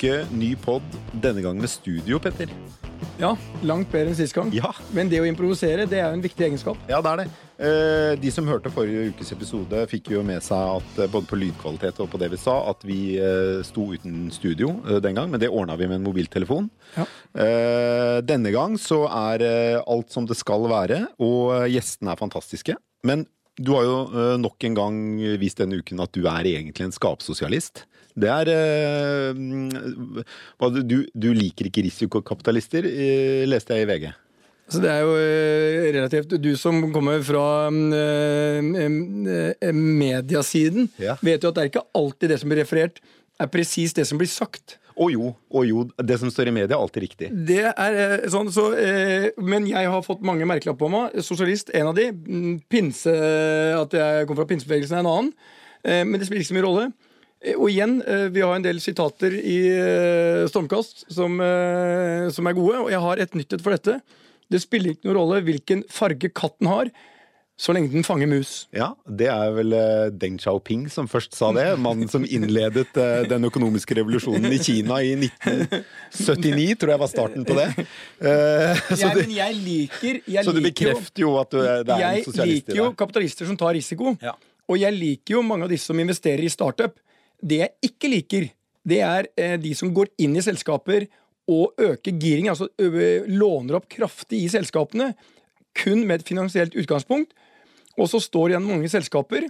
uke, ny pod. Denne gang med studio, Petter. Ja, langt bedre enn sist gang. Ja, Men det å improvisere det er jo en viktig egenskap. ja det er det. Eh, De som hørte forrige ukes episode, fikk jo med seg at eh, både på lydkvalitet og på det vi sa, at vi eh, sto uten studio den gang, men det ordna vi med en mobiltelefon. Ja. Denne gang så er alt som det skal være, og gjestene er fantastiske. Men du har jo nok en gang vist denne uken at du er egentlig en skapsosialist. Det er eh, du, du- liker ikke risikokapitalister, eh, leste jeg i VG. Så det er jo eh, relativt Du som kommer fra eh, eh, mediasiden, Ja. vet jo at det er ikke alltid det som blir referert, er presis det som blir sagt. Å jo, å jo, det som står i media er alltid riktig. Det er eh, sånn, så, Men jeg har fått mange merkelapper på meg. Sosialist, en av de. Mm, Pinse, At jeg kommer fra pinsebevegelsen, er en annen. Eh, Men det spiller ikke så mye rolle. Eh, Og igjen, eh, vi har en del sitater i eh, Stormkast som, som er gode, og jeg har et nytt et for dette. Det spiller ikke noen rolle hvilken farge katten har, så lenge den fanger mus. Ja, Det er vel Deng Xiaoping som først sa det. Mannen som innledet den økonomiske revolusjonen i Kina i 1979, tror jeg var starten på det. Eh, så, du, ja, men jeg liker jeg så du bekrefter jo at du er, det er en sosialist i liker jo kapitalister som tar risiko. Ja. Og jeg liker jo mange av disse som investerer i startup. Det jeg ikke liker, det er eh, de som går inn i selskaper og øker giring, altså låner opp kraftig i selskapene, kun med et finansielt utgangspunkt. Og så står igjen mange selskaper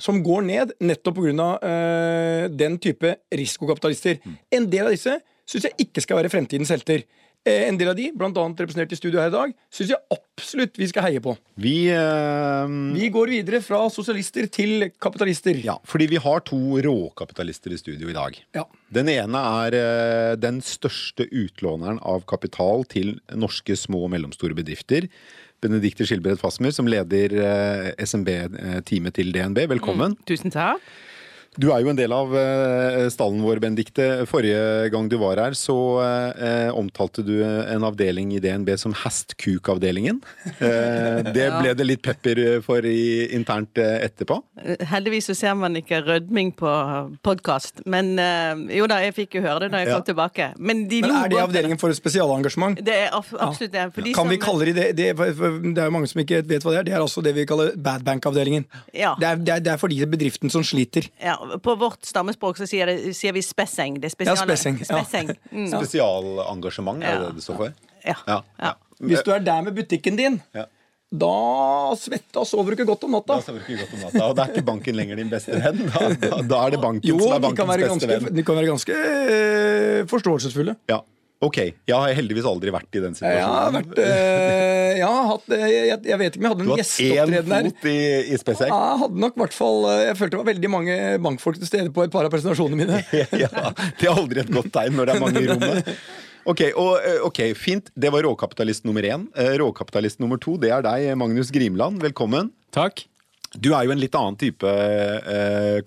som går ned nettopp pga. Uh, den type risikokapitalister. En del av disse syns jeg ikke skal være fremtidens helter. Eh, en del av de, annet representert i studio her i dag, syns jeg absolutt vi skal heie på. Vi, eh, Vi går videre fra sosialister til kapitalister. ja, fordi vi har to råkapitalister i studio i dag. Ja. Den ene er eh, den største utlåneren av kapital til norske små og mellomstore bedrifter. Benedikte Skilbred Fasmer, som leder eh, SMB-teamet til DNB. Velkommen. Tusen takk. Du er jo en del av eh, stallen vår, Benedikte. Forrige gang du var her, så eh, omtalte du en avdeling i DNB som Hestkuk-avdelingen. Eh, det ble det litt pepper for i, internt eh, etterpå. Heldigvis så ser man ikke rødming på podkast. Men eh, jo da, jeg fikk jo høre det da jeg Ja. kom tilbake. Men de Men er det avdelingen for spesialengasjement? Det er absolutt det. For de Kan vi kalle det det? Det, er jo mange som ikke vet hva det er. Det er altså det vi kaller bad bank-avdelingen. Ja. Det, det, det er for de bedriftene som sliter. ja, På vårt stammespråk så sier, det, sier vi spesseng. Det spesiale. Ja, spesseng. spesseng, ja. Mm. Spesialengasjement, er det det du står for? Ja. Ja. Ja. Hvis du er der med butikken din, Ja. da og sover du ikke godt om natta. Da sover du ikke godt om natta. Og da er ikke banken lenger din beste venn. Da, da, da er det banken Jo, som er bankens beste ganske, venn. de kan være ganske eh, forståelsesfulle. Ja. Ok. Jeg har heldigvis aldri vært i den Jeg har situasjonen. vært øh, Jeg har hatt eh, jeg, jeg vet ikke om jeg hadde Du en har hatt én hadde der. fot i, i. Ja, Jeg hadde nok hvert fall eh, Jeg følte det var veldig mange bankfolk til stede på et par av presentasjonene mine. ja, det er aldri et godt tegn når det er mange i rommet. Ok, og, ok, Fint. Det var råkapitalist nummer én. Råkapitalist nummer to, det er deg, Magnus Grimland. Velkommen. Takk. Du er jo en litt annen type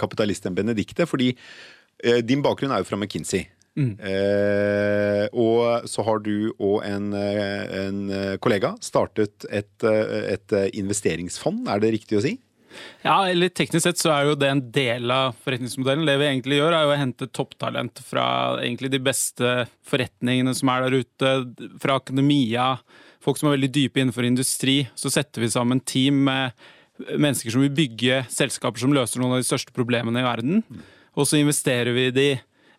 kapitalist enn Benedikte, fordi din bakgrunn er jo fra McKinsey. Eh, og så har du og en, eh, en eh, kollega startet et, eh, et investeringsfond, er det riktig å si? Ja, eller Teknisk sett så er jo det en del av forretningsmodellen. Det vi egentlig gjør, er jo å hente topptalent fra egentlig de beste forretningene som er der ute. Fra akademia, folk som er veldig dype innenfor industri. Så setter vi sammen team med mennesker som vil bygge selskaper som løser noen av de største problemene i verden. Og så investerer vi de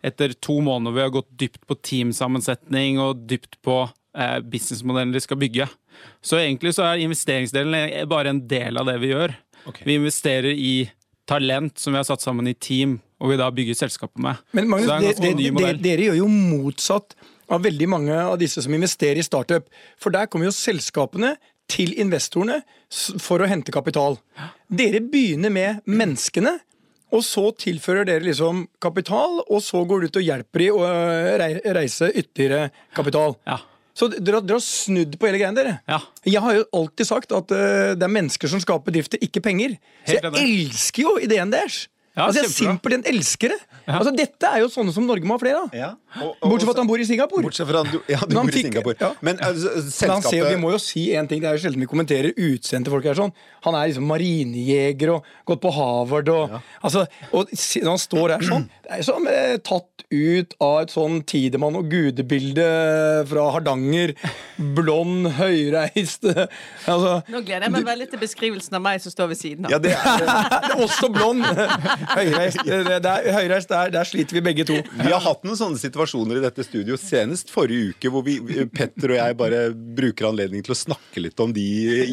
etter to måneder vi har gått dypt på teamsammensetning og dypt på eh, businessmodellen de skal bygge. Så egentlig så er investeringsdelen bare en del av det vi gjør. Okay. Vi investerer i talent som vi har satt sammen i team, og vi da bygger selskapet med. Men Magnus, det det, det, det, dere gjør jo motsatt av veldig mange av disse som investerer i startup. For der kommer jo selskapene til investorene for å hente kapital. Dere begynner med menneskene. Og så tilfører dere liksom kapital, og så går du ut og hjelper de å øh, reise ytterligere kapital. Ja. Så dere, har- dere har snudd på hele greia, dere. Ja. Jeg har jo alltid sagt at uh, det er mennesker som skaper bedrifter, ikke penger. Så jeg elsker jo ideen deres. Ja, altså, jeg simpelthen elsker det. Ja. Altså, dette er jo sånne som Norge må ha flere av. Ja. Bortsett fra at han bor i Singapore. Bortsett fra han, ja, du han bor i fikk- Singapore. ja. Men altså, Men han ser Vi må jo si en ting, det er jo sjelden vi kommenterer utseendet til folk. her sånn Han er liksom marinejeger og gått på Harvard og altså, Og når han står her sånn Det er som eh, tatt ut av et sånn Tidemann og gudebilde fra Hardanger. Blond, høyreist altså, Nå gleder jeg meg veldig til beskrivelsen av meg som står ved siden av. ja, det er, Også blond! Høyreist, det, det er, høyreist der, der sliter vi begge to. Vi har hatt noen sånne situasjoner i dette studio senest forrige uke, hvor vi, Petter og jeg bare bruker anledning til å snakke litt om de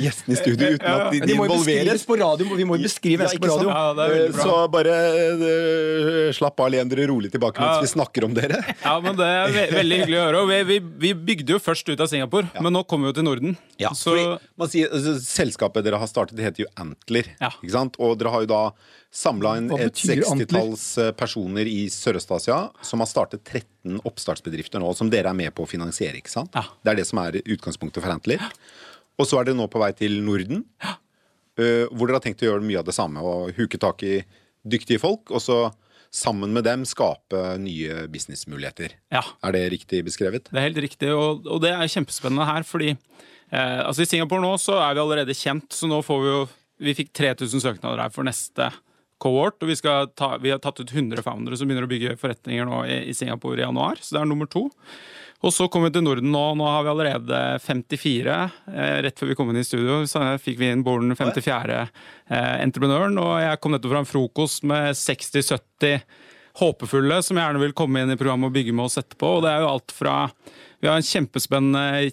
gjestene i studio uten at de, de involveres. på radio. Vi må jo beskrive Ja, mennesker på radio. Ja. Så bare uh, slapp av, len dere rolig tilbake mens Ja. vi snakker om dere. Ja, men Det er ve veldig hyggelig å høre. Vi, vi, vi bygde jo først ut av Singapore, men nå kommer vi jo til Norden. så Fordi man sier, altså, Selskapet dere har startet, det heter jo Antler. Ja. Ikke sant? Og dere har jo da samla et betyr Antler? sekstitalls eh, personer i Sørøst-Asia som har startet 13 oppstartsbedrifter nå, som dere er med på å finansiere. ikke sant? Ja. Det er det som er utgangspunktet for Antler. Og så er dere nå på vei til Norden, eh, hvor dere har tenkt å gjøre mye av det samme. Og huke tak i dyktige folk, og så sammen med dem skape nye businessmuligheter. ja, Er det riktig beskrevet? det er helt riktig, og, og det er kjempespennende her, fordi eh, altså i Singapore nå så er vi allerede kjent, så nå får vi jo Vi fikk 3000 søknader her for neste cohort, og vi, ta, vi har tatt ut 100 foundere som begynner å bygge forretninger nå i, Singapore i januar, så det er nummer to. Og så kom vi til Norden nå. Nå har vi allerede 54. Eh, rett før vi kom inn i studio, så fikk vi inn Born 54. Eh, entreprenøren. Og jeg kom nettopp fra en frokost med 60-70 håpefulle som gjerne vil komme inn i programmet og bygge med oss etterpå. Og det er jo alt fra vi har en kjempespennende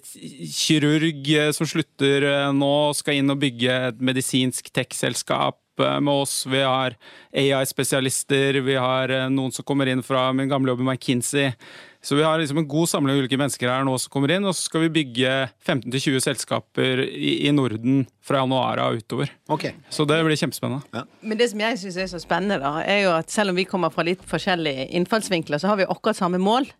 kirurg eh, som slutter eh, nå, skal inn og bygge et medisinsk tech-selskap med oss. Vi har AI-spesialister, vi har eh, noen som kommer inn fra min gamle jobb i McKinsey. Så vi har liksom en god samling av ulike mennesker her nå som kommer inn, og så skal vi bygge 15-20 selskaper i, i Norden fra januar av utover. Okay. Så det blir kjempespennende. Men det som jeg syns er så spennende, da, er jo at selv om vi kommer fra litt forskjellige innfallsvinkler, så har vi akkurat samme mål,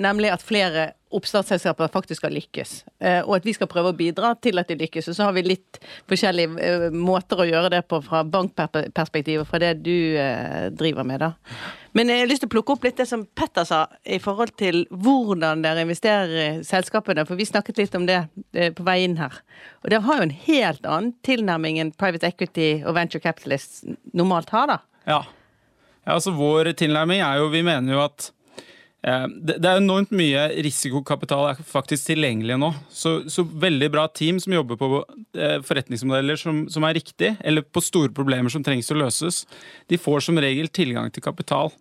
nemlig at flere oppstartsselskaper faktisk skal lykkes. Eh, Og at vi skal prøve å bidra til at de lykkes. Og så har vi litt forskjellige eh, måter å gjøre det på fra bankperspektiv og fra det du eh, driver med, da. Men jeg har lyst til å plukke opp litt det som Petter sa i forhold til hvordan dere investerer i selskapene, for vi snakket litt om det eh, på vei inn her. Og dere har jo en helt annen tilnærming enn private equity og venture capitalists normalt har, da. Ja. ja, altså vår tilnærming er jo Vi mener jo at det, det er enormt mye risikokapital er faktisk tilgjengelig nå. Så, så veldig bra team som jobber på eh, forretningsmodeller som, som er riktig, eller på store problemer som trengs å løses, de får som regel tilgang til kapital.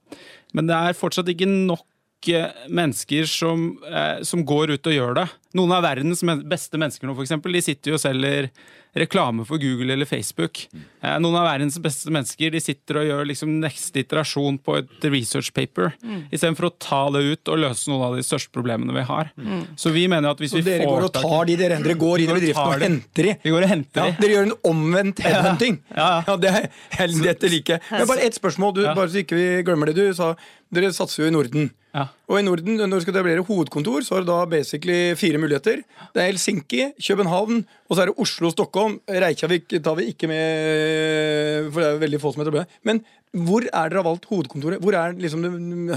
Men det er fortsatt ikke nok eh, mennesker som, eh, som går ut og gjør det. Noen av verdens beste mennesker nå, for eksempel, de sitter jo og selger reklame for Google eller Facebook. Eh, noen av verdens beste mennesker de sitter og gjør liksom neste iterasjon på et research paper, istedenfor å ta det ut og løse noen av de største problemene vi har. Så vi mener at hvis vi får dere går og tar de dere, dere går inn i bedriften og henter de. Vi går og henter Ja, de. dere gjør en omvendt headhunting. Ja. Ja, det er helt dette liker jeg. Men bare ett spørsmål, du, Ja. bare så ikke vi glemmer det. Du sa dere satser jo i Norden. Ja. Og i Norden, når du skal etablere hovedkontor, så har du da basically fire muligheter. Det er Helsinki, København, og så er det Oslo, Stockholm. Reykjavik tar vi ikke med, for det er jo veldig få som etablerer. Men hvor er dere har valgt hovedkontoret? Hvor er liksom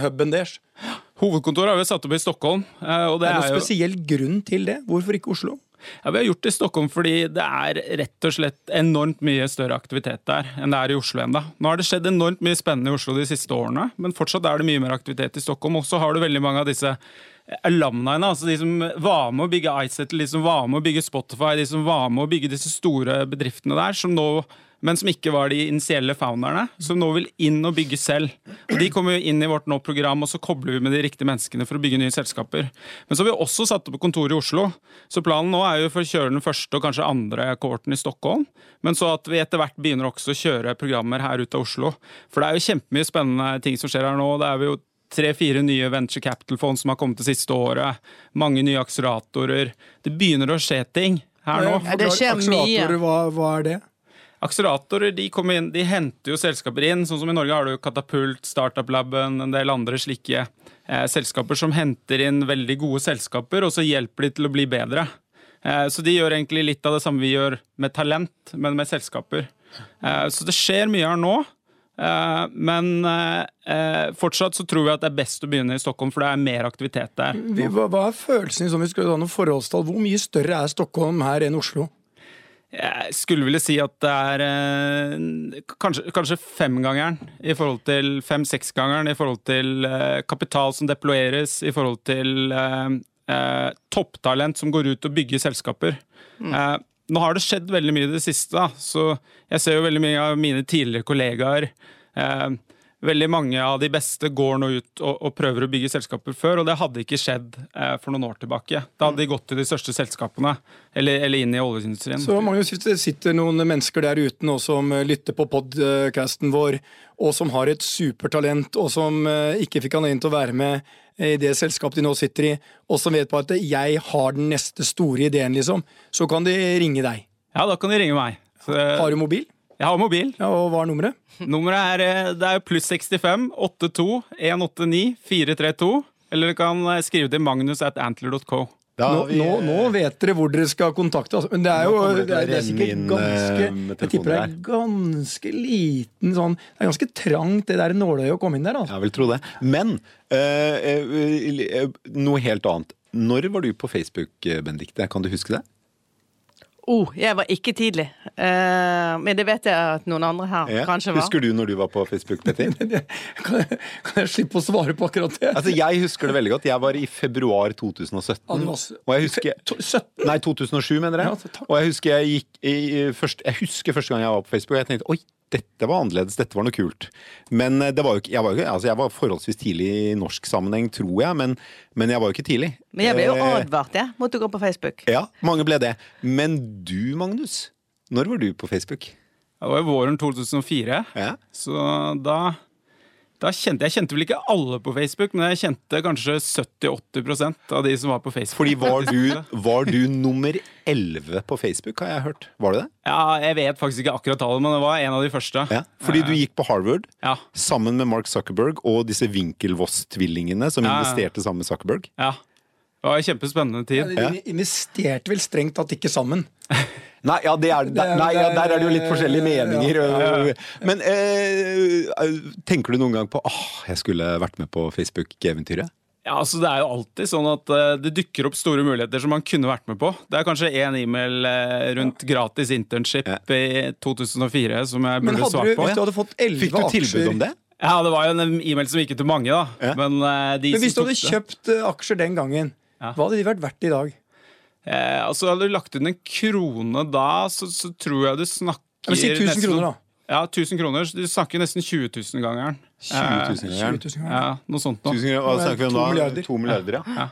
huben deres? Hovedkontoret har vi satt opp i Stockholm. eh, Og det Er det er noen jo spesiell grunn til det? Hvorfor ikke Oslo? Ja, Vi har gjort det i Stockholm fordi det er rett og slett enormt mye større aktivitet der enn det er i Oslo ennå. Nå har det skjedd enormt mye spennende i Oslo de siste årene, men fortsatt er det mye mer aktivitet i Stockholm. Og så har du veldig mange av disse alumniene, altså de som var med å bygge iSettle, de som var med å bygge Spotify, de som var med å bygge disse store bedriftene der, som nå men som ikke var de initielle founderne, som nå vil inn og bygge selv. Og De kommer jo inn i vårt nå-program, og så kobler vi med de riktige menneskene for å bygge nye selskaper. Men så har vi også satt opp kontor i Oslo, så planen nå er jo for å kjøre den første og kanskje andre kohorten i Stockholm, men så at vi etter hvert begynner også å kjøre programmer her ut av Oslo. For det er jo kjempemye spennende ting som skjer her nå. Det er vi jo tre-fire nye venture capital-fond som har kommet det siste året. Mange nye akseleratorer. Det begynner å skje ting her nå. Ja, det skjer mye. Akseleratorer, Hva, hva er det? Akseleratorer de, inn, de henter jo selskaper inn. Sånn som I Norge har du Katapult, Startup Laben, en del andre slike eh, selskaper som henter inn veldig gode selskaper, og så hjelper de til å bli bedre. Eh, så de gjør egentlig litt av det samme vi gjør med talent, men med selskaper. Eh, så det skjer mye her nå. Eh, men eh, eh, fortsatt så tror vi at det er best å begynne i Stockholm, for det er mer aktivitet der. Hva, hva er følelsen i sånn, vi skulle ha noen forholdstall? Hvor mye større er Stockholm her enn Oslo? Jeg skulle ville si at det er eh, kanskje, kanskje femgangeren i forhold til fem-seksgangeren i forhold til eh, kapital som deployeres, i forhold til eh, eh, topptalent som går ut og bygger selskaper. Eh, nå har det skjedd veldig mye i det siste, da, så jeg ser jo veldig mye av mine tidligere kollegaer. Eh, veldig mange av de beste går nå ut og, og prøver å bygge selskaper før, og det hadde ikke skjedd eh, for noen år tilbake. Da hadde de gått til de største selskapene, eller, eller inn i oljeindustrien. Så Magnus, hvis det sitter noen mennesker der ute nå som eh, lytter på podcasten vår, og som har et supertalent, og som eh, ikke fikk anledning til å være med i det selskapet de nå sitter i, og som vet på at 'jeg har den neste store ideen', liksom, så kan de ringe deg. Ja, da kan de ringe meg. Så, Har du mobil? Jeg har mobil. Ja, og hva er nummeret? Nummeret er, eh, det er pluss 65 82 189 432. Eller du kan eh, skrive til magnus at antler.co. Da Nå, har vi, nå, nå vet dere hvor dere skal kontakte. Altså. Men det er jo det det er, det er sikkert ganske Jeg tipper det er ganske liten sånn Det er ganske trangt, det der nåløyet å komme inn der. Altså. Jeg vil tro det. Men øh, øh, øh, noe helt annet. Når var du på Facebook, Benedikte? Kan du huske det? Oh, jeg var ikke tidlig. Uh, men det vet jeg at noen andre her Ja. kanskje var. Husker du når du var på Facebook, Petter? Kan jeg, kan jeg slippe å svare på akkurat det? Altså, Jeg husker det veldig godt. Jeg var i februar 2017. Ja, du var s- Og jeg husker To- 17? Nei, 2007, mener jeg. Ja, og jeg husker jeg gikk i, i- først, Jeg husker første gang jeg var på Facebook, og jeg tenkte oi, dette var annerledes, dette var noe kult. Men eh, det var jo ikke, jeg, var jo altså, jeg var forholdsvis tidlig i norsk sammenheng, tror jeg, men, men jeg var jo ikke tidlig. Men jeg ble jo Eh, advart jeg, mot å gå på Facebook. Ja, mange ble det. Men du, Magnus? Når var du på Facebook? Det var jo våren 2004, Ja. så da, da kjente Jeg kjente vel ikke alle på Facebook, men jeg kjente kanskje 70-80% av de som var på Facebook. Fordi var du, var du nummer 11 på Facebook, har jeg hørt. Var du det? Ja, Jeg vet faktisk ikke akkurat tallet, men det var en av de første. Ja. Fordi du gikk på Harvard Ja, sammen med Mark Zuckerberg og disse Winkelvoss-tvillingene som Ja, ja. investerte sammen med Zuckerberg. ja. Det var en kjempespennende tid. Ja, de investerte vel strengt tatt ikke sammen. Nei, ja, det er, der, nei, ja, der er det jo litt forskjellige meninger. ja. Men eh, tenker du noen gang på åh, jeg skulle vært med på Facebook-eventyret? Ja, altså Det er jo alltid sånn at eh, det dukker opp store muligheter som man kunne vært med på. Det er kanskje én e-mail eh, rundt gratis internship Ja. i 2004 som jeg burde svart på på. hvis du hadde fått 11 Fikk du aksjer tilbud om det? Ja, Det var jo en e-mail som gikk ut til mange, da. Ja. Men, de Men hvis du hadde kjøpt aksjer den gangen, Ja. hva hadde de vært verdt i dag? Eh, altså Hadde du lagt inn en krone da, så, så tror jeg du snakker Jeg si 1000 nesten- kroner, da. Ja, 1000 kroner. Du snakker nesten 20 000-gangeren. 20 000 ganger. 20 000 ganger. Ja, noe sånt noe. Tusen kroner, Hva snakker vi om da? milliarder. To milliarder, ja. Ja.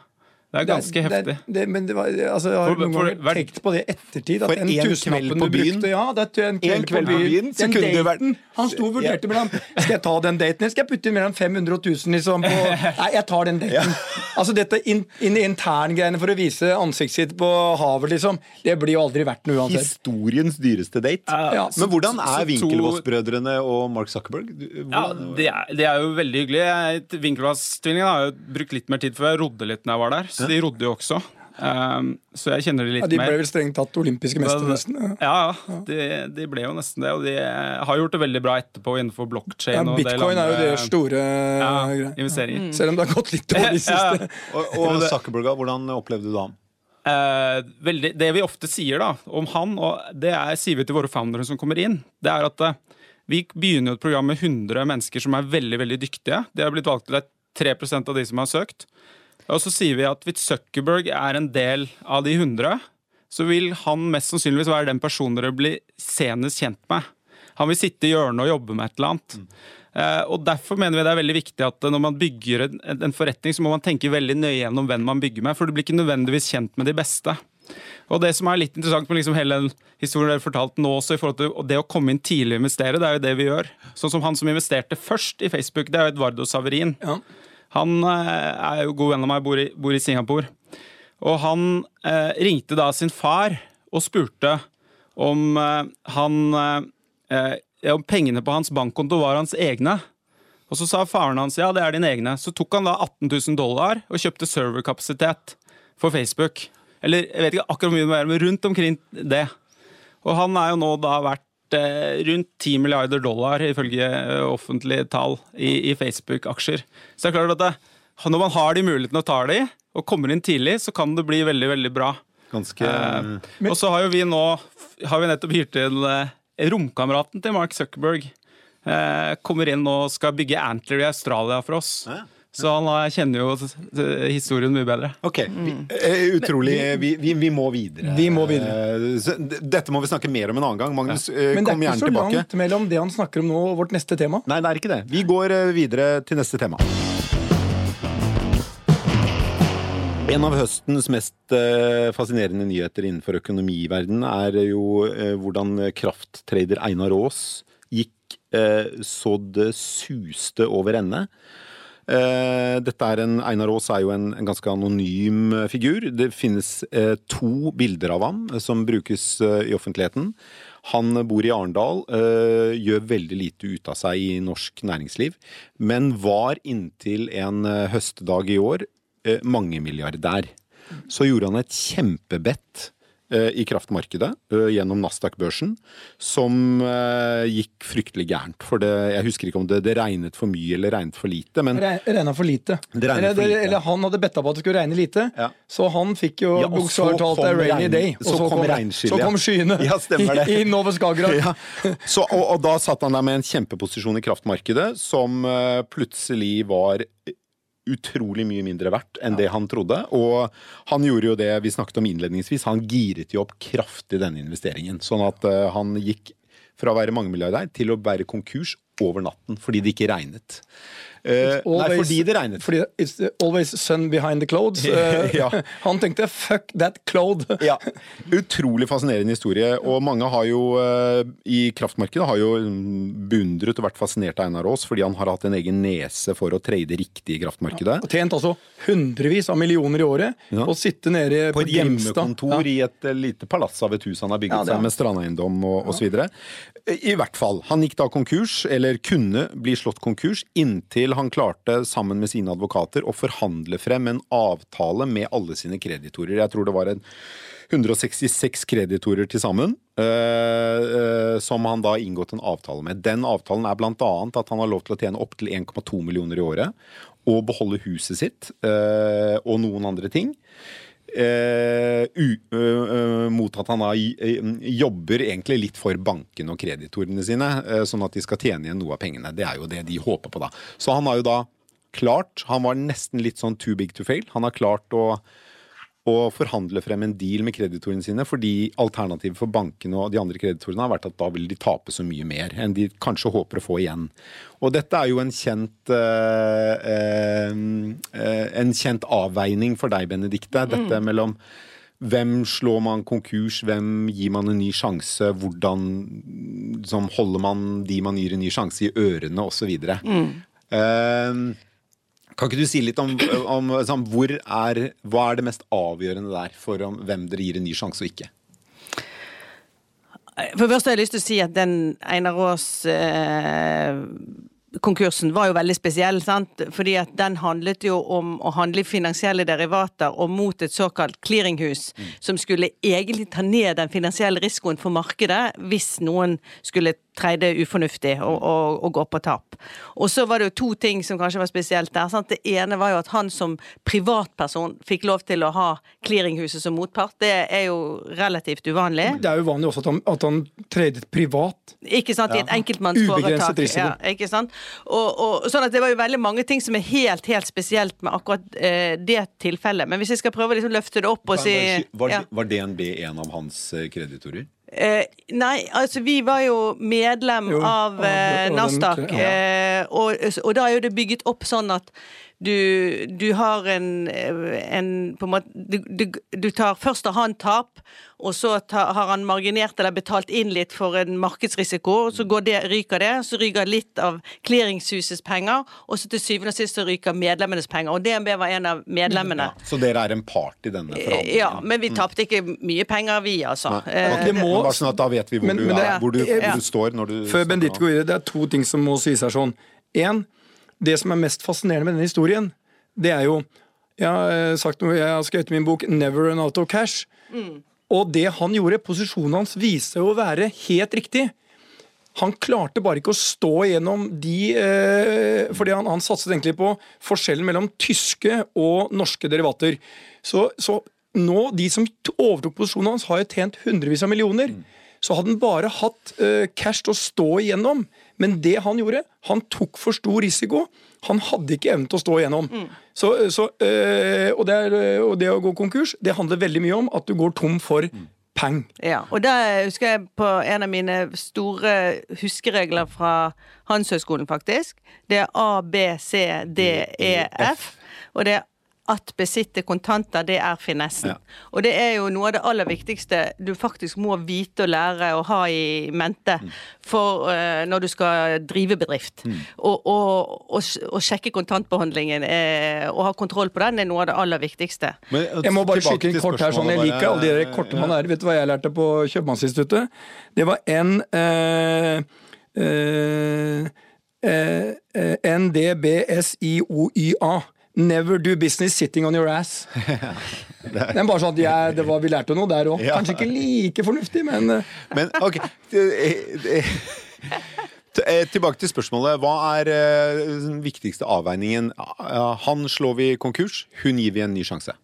Det er ganske Det- heftig. Det, det, men det var, altså, jeg har For- noen for- ganger tenkt på det i ettertid. At For en kveld på byen- brukte Ja, det er en kveld, En kveld på byen. så kunne det vært- Han sto og vurderte mellom Skal jeg ta den daten, eller skal jeg putte inn mellom 500 og 1000 liksom, på Nei, jeg tar den daten. Altså dette in, in, interngreiene for å vise ansiktet sitt på havet, liksom, det blir jo aldri verdt noe uansett. Historiens dyreste date. Ja, Men hvordan er Winkelvoss-brødrene og Mark Zuckerberg? Hvordan, Ja, det er, det er jo veldig hyggelig. Winkelvass-tvillingene har jo brukt litt mer tid, for jeg rodde litt når jeg var der. Så de rodde jo også. Um, så jeg kjenner det litt Ja, de ble mer. vel strengt tatt olympiske mestere, nesten. Ja. Ja. De, de ble jo nesten det. Og de har gjort det veldig bra etterpå innenfor blockchain. Ja, Bitcoin er jo det deres store ja, greier. investeringer. Selv om det har gått litt dårlig i siste. Og, og Zuckerberg, hvordan opplevde du ham? Eh, veldig, det vi ofte sier da om han, og det er, sier vi til våre foundere som kommer inn, det er at eh, vi begynner et program med 100 mennesker som er veldig veldig dyktige. Det har blitt valgt til det er 3 av de som har søkt. Og så sier vi at hvis Zuckerberg er en del av de 100, så vil han mest sannsynligvis være den personen dere blir senest kjent med. Han vil sitte i hjørnet og jobbe med et eller annet. Eh, og Derfor mener vi det er veldig viktig at når man bygger en, en forretning, så må man tenke veldig nøye gjennom hvem man bygger med, for du blir ikke nødvendigvis kjent med de beste. Og det som er litt interessant med liksom hele den historien dere fortalte nå også, i forhold til det å komme inn tidlig og investere, det er jo det vi gjør. Sånn som han som investerte først i Facebook, det er jo Edvardo Saverin. Ja. Han eh, er jo god venn av meg, bor i, bor i Singapore. Og han eh, ringte da sin far og spurte om eh, han eh, Om pengene på hans bankkonto var hans egne. Og så sa faren hans ja, det er dine egne. Så tok han da 18 000 dollar og kjøpte serverkapasitet for Facebook. Eller jeg vet ikke akkurat hvor mye det var, men rundt omkring det. Og han er jo nå da eh, rundt 10 milliarder dollar, ifølge eh, offentlige tall, i, i Facebook-aksjer. Så det er klart at det, når man har de mulighetene og tar de, og kommer inn tidlig, så kan det bli veldig, veldig bra. Ganske Eh, og så har jo vi nå har vi nettopp hyrt inn eh, romkameraten til Mark Zuckerberg. Eh, kommer inn og skal bygge Antler i Australia for oss. Ja. Så han kjenner jo historien mye bedre. Ok, vi, eh, utrolig. Vi, vi, vi må videre. Vi må videre. Eh, Dette må vi snakke mer om en annen gang. Magnus, eh, Men det er ikke så tilbake. langt mellom det han snakker om nå og vårt neste tema. Nei, det er ikke det. Vi går eh, videre til neste tema. En av høstens mest fascinerende nyheter innenfor økonomiverdenen er jo hvordan krafttrader Einar Aas gikk så det suste over ende. Eh, dette er en, Einar Aas er jo en, en ganske anonym eh, figur. Det finnes eh, to bilder av ham som brukes i offentligheten. Han bor i Arendal, gjør veldig lite ut av seg i norsk næringsliv, men var inntil en høstdag i år mangemilliardær. Så gjorde han et kjempebett i kraftmarkedet eh, gjennom Nasdaq-børsen, som eh, gikk fryktelig gærent. For det, jeg husker ikke om det, det regnet for mye eller regnet for lite, men Re- Regna for lite. Det regnet eller, for lite. eller han hadde betta på at det skulle regne lite, Ja. så han fikk jo Ja, og bokstavelig talt a rainy day. så kom regnskyllet, så kom skyene Ja, det. i, Nova Skagerrak. Ja. Så, og, og da satt han der med en kjempeposisjon i kraftmarkedet som eh, plutselig var utrolig mye mindre verdt enn det han trodde. Og han gjorde jo det vi snakket om innledningsvis, han giret jo opp kraftig denne investeringen. Sånn at uh, han gikk fra å være mangemilliardær til å være konkurs over natten fordi det ikke regnet. Eh, nei, fordi det regnet. Fordi it's always sun behind the clothes. Uh, Ja. Han tenkte 'fuck that cloud'. Ja, Utrolig fascinerende historie. Og mange har jo uh, i kraftmarkedet har jo mm, beundret og vært fascinert av Einar Aas fordi han har hatt en egen nese for å trade riktig i kraftmarkedet. Og tjent altså hundrevis av millioner i året Ja. Og sitte nede På på, et hjemmekontor Ja. i et eh, lite palass av et hus han har bygget Ja, seg med strandeiendom og, og så videre. I hvert fall. Han gikk da konkurs, eller kunne bli slått konkurs, inntil han klarte sammen med sine advokater å forhandle frem en avtale med alle sine kreditorer. Jeg tror det var en 166 kreditorer til sammen, øh, øh, som han da inngått en avtale med. Den avtalen er annet at han har lov til å tjene opptil 1,2 millioner i året, og beholde huset sitt, øh, og noen andre ting. Eh, mot at han da jobber egentlig litt for bankene og kreditorene sine, eh, sånn at de skal tjene igjen noe av pengene. Det er jo det de håper på, da. Så han har jo da klart Han var nesten litt sånn too big to fail. Han har klart å å forhandle frem en deal med kreditorene sine, fordi alternativet for bankene og de andre kreditorene har vært at da vil de tape så mye mer enn de kanskje håper å få igjen. Og dette er jo en kjent eh, eh, eh, en kjent avveining for deg, Benedikte. Dette mellom hvem slår man konkurs, hvem gir man en ny sjanse, hvordan liksom, holder man de man gir en ny sjanse i ørene, osv. Mm. Kan ikke du si litt om, om sånn, hvor er, hva er det mest avgjørende der for om, hvem dere gir en ny sjanse og ikke? For det første har jeg lyst til å si at den Einar Aas eh, var jo veldig spesiell, sant? fordi at den handlet jo om å handle i finansielle derivater og mot et såkalt clearinghus, som skulle egentlig ta ned den finansielle risikoen for markedet hvis noen skulle trade ufornuftig og, å, å gå på tap. Og så var det jo to ting som kanskje var spesielt der. Sant? Det ene var jo at han som privatperson fikk lov til å ha clearinghuset som motpart. Det er jo relativt uvanlig. Det er jo vanlig også at han, at han tredet privat. Ikke sant, i et enkeltmannsforetak. Ubegrenset risiko. Ja, ikke sant? Og, og, sånn at det var jo veldig mange ting som er helt, helt spesielt med akkurat eh, det tilfellet. Men hvis jeg skal prøve å liksom løfte det opp og si Var, ja. var DNB en av hans eh, kreditorer? Eh, nei, altså vi var jo medlem Jo, av eh, Nasdaq. ja. Eh, og, og da er jo det bygget opp sånn at du, du har en, en på en måte du, du, du tar først har han tap, og så tar, har han marginert eller betalt inn litt for en markedsrisiko, og så går det, ryker det. Så ryker litt av clearingshusets penger, og så til syvende og sist så ryker medlemmenes penger. Og DNB var en av medlemmene. Så dere er en part i denne forhandlingen? Ja, men vi tapte ikke mye penger, vi, altså. Nei. Eh, det må- men bare sånn at da vet vi hvor, Men- du, men det- er, hvor, du, hvor Ja. du står når du Før Bendit Benedicte går videre, det er to ting som må sies her sånn. En, det som er mest fascinerende med denne historien, det er jo Jeg har eh, sagt noe, jeg har skrevet i min bok 'Never Run Out of Cash'. Og det han gjorde, posisjonen hans, viste seg å være helt riktig. Han klarte bare ikke å stå igjennom de eh, Fordi han, han satset egentlig på forskjellen mellom tyske og norske derivater. Så, så nå, de som overtok posisjonen hans, har jo tjent hundrevis av millioner. Så hadde han bare hatt uh, cash til å stå igjennom. Men det han gjorde, han tok for stor risiko. Han hadde ikke evnen til å stå igjennom. Så, så, uh, og, det er, eh, og det å gå konkurs, det handler veldig mye om at du går tom for peng. Ja, og da husker jeg på en av mine store huskeregler fra Handelshøyskolen, faktisk. Det er A, B, C, D, E, F. Og det er at besitte kontanter, det er finessen. Ja. Og det er jo noe av det aller viktigste du faktisk må vite og lære og ha i mente for uh, når du skal drive bedrift. Og, og, og, og sjekke kontantbehandlingen eh, og ha kontroll på den er noe av det aller viktigste. Men, eh, Jeg må bare skyte inn kort her, sånn jeg liker alle de korte man er. Vet du hva jeg lærte på Kjøpmannsinstituttet? Det var N eh, eh, eh, NDBSIOYA. Never do business sitting on your ass. det er bare sånn at jeg, det var, Vi lærte noe der òg. Ja. Kanskje ikke like fornuftig, men eh, Men ok eh, Tilbake til spørsmålet. Hva er eh, den viktigste avveiningen? Han slår vi konkurs, hun gir vi en ny sjanse.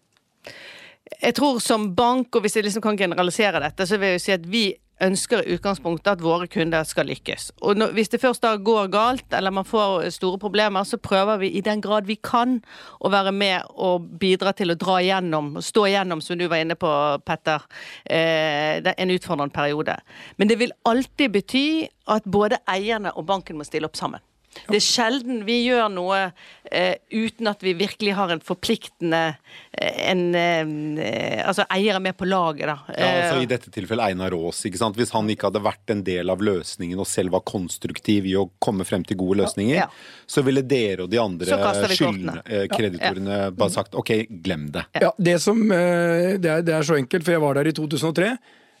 Jeg tror som bank, og hvis jeg liksom kan generalisere dette, så vil jeg jo si at vi ønsker i utgangspunktet at våre kunder skal lykkes. Og når, hvis det først da går galt, eller man får store problemer, så prøver vi i den grad vi kan å være med og bidra til å dra igjennom, stå igjennom, som du var inne på, Petter, eh, en utfordrende periode. Men det vil alltid bety at både eierne og banken må stille opp sammen. Det er sjelden vi gjør noe eh, uten at vi virkelig har en forpliktende eh, en, eh, Altså eier er med på laget, da. Ja, altså Eh, I dette tilfellet Einar Aas. ikke sant? Hvis han ikke hadde vært en del av løsningen og selv var konstruktiv i å komme frem til gode løsninger, Ja. så ville dere og de andre skyldne- eh, bare sagt OK, glem det. ja, det som eh, det er, det er så enkelt, for jeg var der i 2003.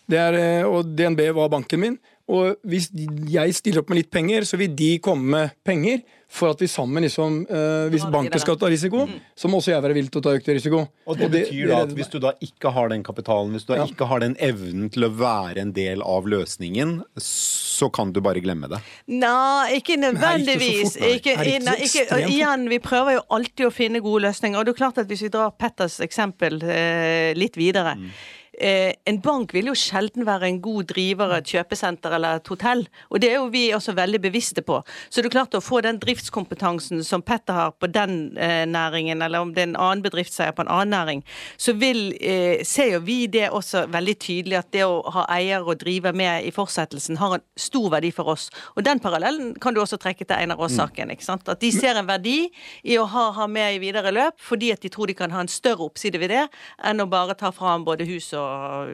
Det er, eh, og DNB var banken min. Og hvis jeg stiller opp med litt penger, så vil de komme med penger for at vi sammen liksom eh, Hvis banken skal ta risiko, så må også jeg være villig til å ta økt risiko. Og det betyr da at hvis du da ikke har den kapitalen, hvis du da Ja. ikke har den evnen til å være en del av løsningen, så kan du bare glemme det. Nei, ikke nødvendigvis. nei. Ikke, fort, nei. ikke nei, ikke, og igjen, vi prøver jo alltid å finne gode løsninger. Og det er klart at hvis vi drar Petters eksempel eh, litt videre Mm. Eh, En bank vil jo sjelden være en god driver av et kjøpesenter eller et hotell. Og det er jo vi også veldig bevisste på. Så det er klart å få den driftskompetansen som Petter har på den eh, næringen, eller om det er en annen bedriftseier på en annen næring, så vil, eh, ser jo vi det også veldig tydelig at det å ha eier og drive med i fortsettelsen har en stor verdi for oss. Og den parallellen kan du også trekke til Einar Aas-saken. sant? At de ser en verdi i å ha, ha med i videre løp, fordi at de tror de kan ha en større oppside ved det, enn å bare ta fra ham både hus og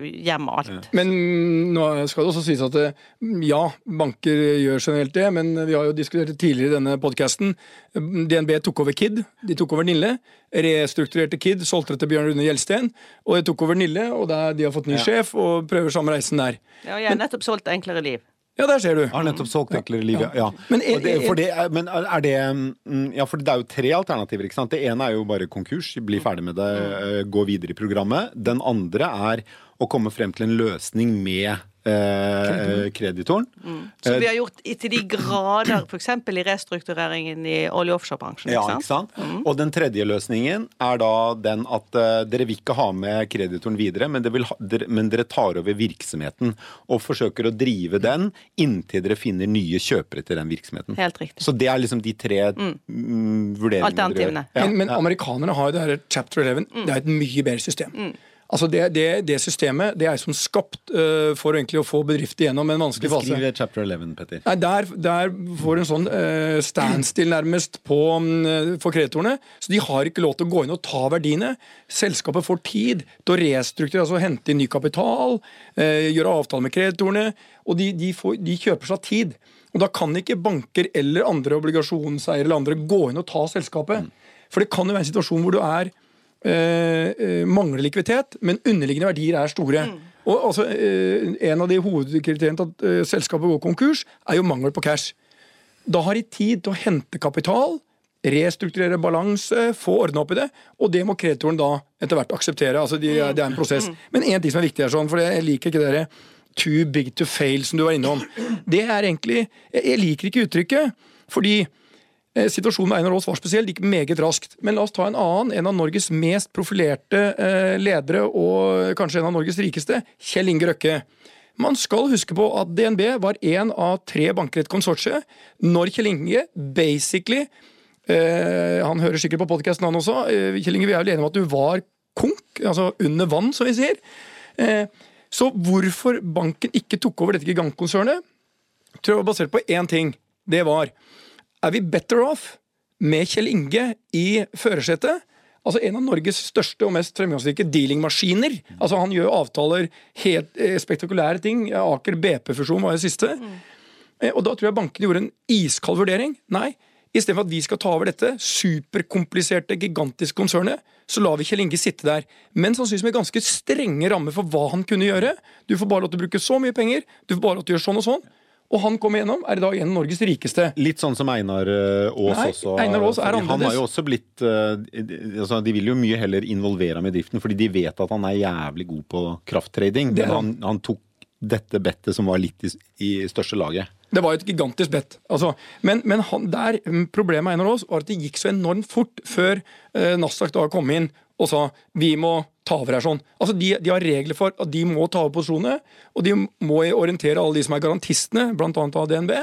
hjem og alt. Men nå skal det også sies at eh, ja, banker gjør generelt det, men vi har jo diskutert det tidligere i denne podkasten. DNB tok over Kid, de tok over Nille. Restrukturerte Kid, solgte det til Bjørn Rune Gjelsten. Og de tok over Nille, og der de har fått ny sjef og prøver samme reisen der. Ja, jeg har nettopp solgt Enklere liv. Ja, der ser du. Har nettopp solgt enklere liv, ja. ja. Men er- det, for det, men er det mm, Ja, for det er jo tre alternativer, ikke sant. Det ene er jo bare konkurs, bli ferdig med det, eh, gå videre i programmet. Den andre er å komme frem til en løsning med eh, kreditoren. Som vi har gjort i- til de grader, f.eks. i restruktureringen i olje- og offshorebransjen. Ja, ikke sant? Mm. Og den tredje løsningen er da den at eh, dere vil ikke ha med kreditoren videre, men, det vil ha, dere, men dere tar over virksomheten og forsøker å drive den inntil dere finner nye kjøpere til den virksomheten. Helt riktig. Så det er liksom de tre mm. vurderingene dere gjør. Men, men Ja. amerikanerne har jo det her chapter 11. Det er et mye bedre system. Altså det, det, det systemet det er som skapt uh, for egentlig å få bedrifter gjennom en vanskelig fase. Beskriv chapter 11, Petter. Nei, der, der får en sånn uh, standstill nærmest på, um, for kreditorene. Så de har ikke lov til å gå inn og ta verdiene. Selskapet får tid til å restrukturere, altså hente inn ny kapital, uh, gjøre avtale med kreditorene. Og de, de, får, de kjøper seg tid. Og da kan ikke banker eller andre obligasjonseiere eller andre gå inn og ta selskapet. For det kan jo være en situasjon hvor du er eh, eh, mangler likviditet, men underliggende verdier er store. Og altså, eh, En av de hovedkriteriene til at eh, selskapet går konkurs, er jo mangel på cash. Da har de tid til å hente kapital, restrukturere balanse, få ordna opp i det, og det må kreditoren da etter hvert akseptere. altså de, Det er en prosess. Men én ting som er viktig her, sånn, for jeg liker ikke dere too big to fail, som du var innom. Det er egentlig Jeg, liker ikke uttrykket, fordi Situasjonen med Einar Aas var spesiell, det gikk meget raskt. Men la oss ta en annen. En av Norges mest profilerte eh, ledere, og kanskje en av Norges rikeste, Kjell Inge Røkke. Man skal huske på at DNB var én av tre banker i et konsortie når Kjell Inge basically eh, Han hører sikkert på podkasten, han også. Eh, Kjell Inge, vi er vel enige om at du var konk, altså under vann, som vi sier. Eh, så hvorfor banken ikke tok over dette gigantkonsernet, tror jeg var basert på én ting. Det var Er vi better off med Kjell Inge i førersetet? Altså En av Norges største og mest fremgangsrike dealingmaskiner. Altså Han gjør avtaler, helt eh, spektakulære ting. Aker BP-fusjon var det siste. Eh, og Da tror jeg bankene gjorde en iskald vurdering. Nei, istedenfor at vi skal ta over dette superkompliserte, gigantiske konsernet, så lar vi Kjell Inge sitte der. Men sannsynligvis med ganske strenge rammer for hva han kunne gjøre. Du får bare lov til å bruke så mye penger, du får bare lov til å gjøre sånn og sånn. Og han kom igjennom, er i dag en av Norges rikeste. Litt sånn som Einar eh, Aas Nei, også. Einar Aas er Fordi Han har jo også blitt eh, altså De vil jo mye heller involvere ham i driften, fordi de vet at han er jævlig god på krafttrading. Men han, han tok dette bettet som var litt i, i største laget. Det var jo et gigantisk bett. Altså, men men han, der, mm, problemet med Einar Aas var at det gikk så enormt fort før eh, Nasdaq da kom inn og sa vi må ta over her sånn. Altså, de, de har regler for at de må ta over posisjonene, og de må orientere alle de som er garantistene, bl.a. av DNB,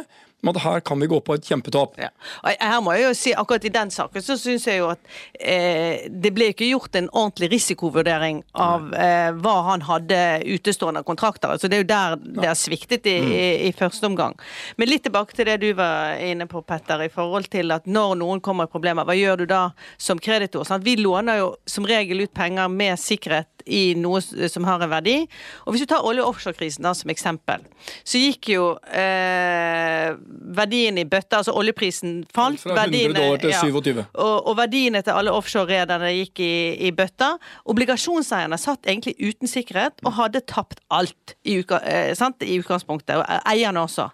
om at her kan vi gå på et kjempetap. Ja. Her må jeg jo si, akkurat i den saken så syns jeg jo at eh, det ble ikke gjort en ordentlig risikovurdering av eh, hva han hadde utestående kontrakter. Altså Det er jo der det har sviktet i, i, i første omgang. Men litt tilbake til det du var inne på, Petter, i forhold til at når noen kommer i problemer, hva gjør du da som kreditor? Sånn? Vi låner jo som regel ut penger med sikkerhet i noe som har en verdi. Og hvis du tar olje- og offshorekrisen som eksempel, så gikk jo eh, verdien i bøtta, altså oljeprisen falt. Fra 100 verdiene- dollar til ja. Og, og verdiene til alle offshore-rederne gikk i, i bøtta. Obligasjonseierne satt egentlig uten sikkerhet og hadde tapt alt i, uka, eh, sant? i utgangspunktet, og eierne også.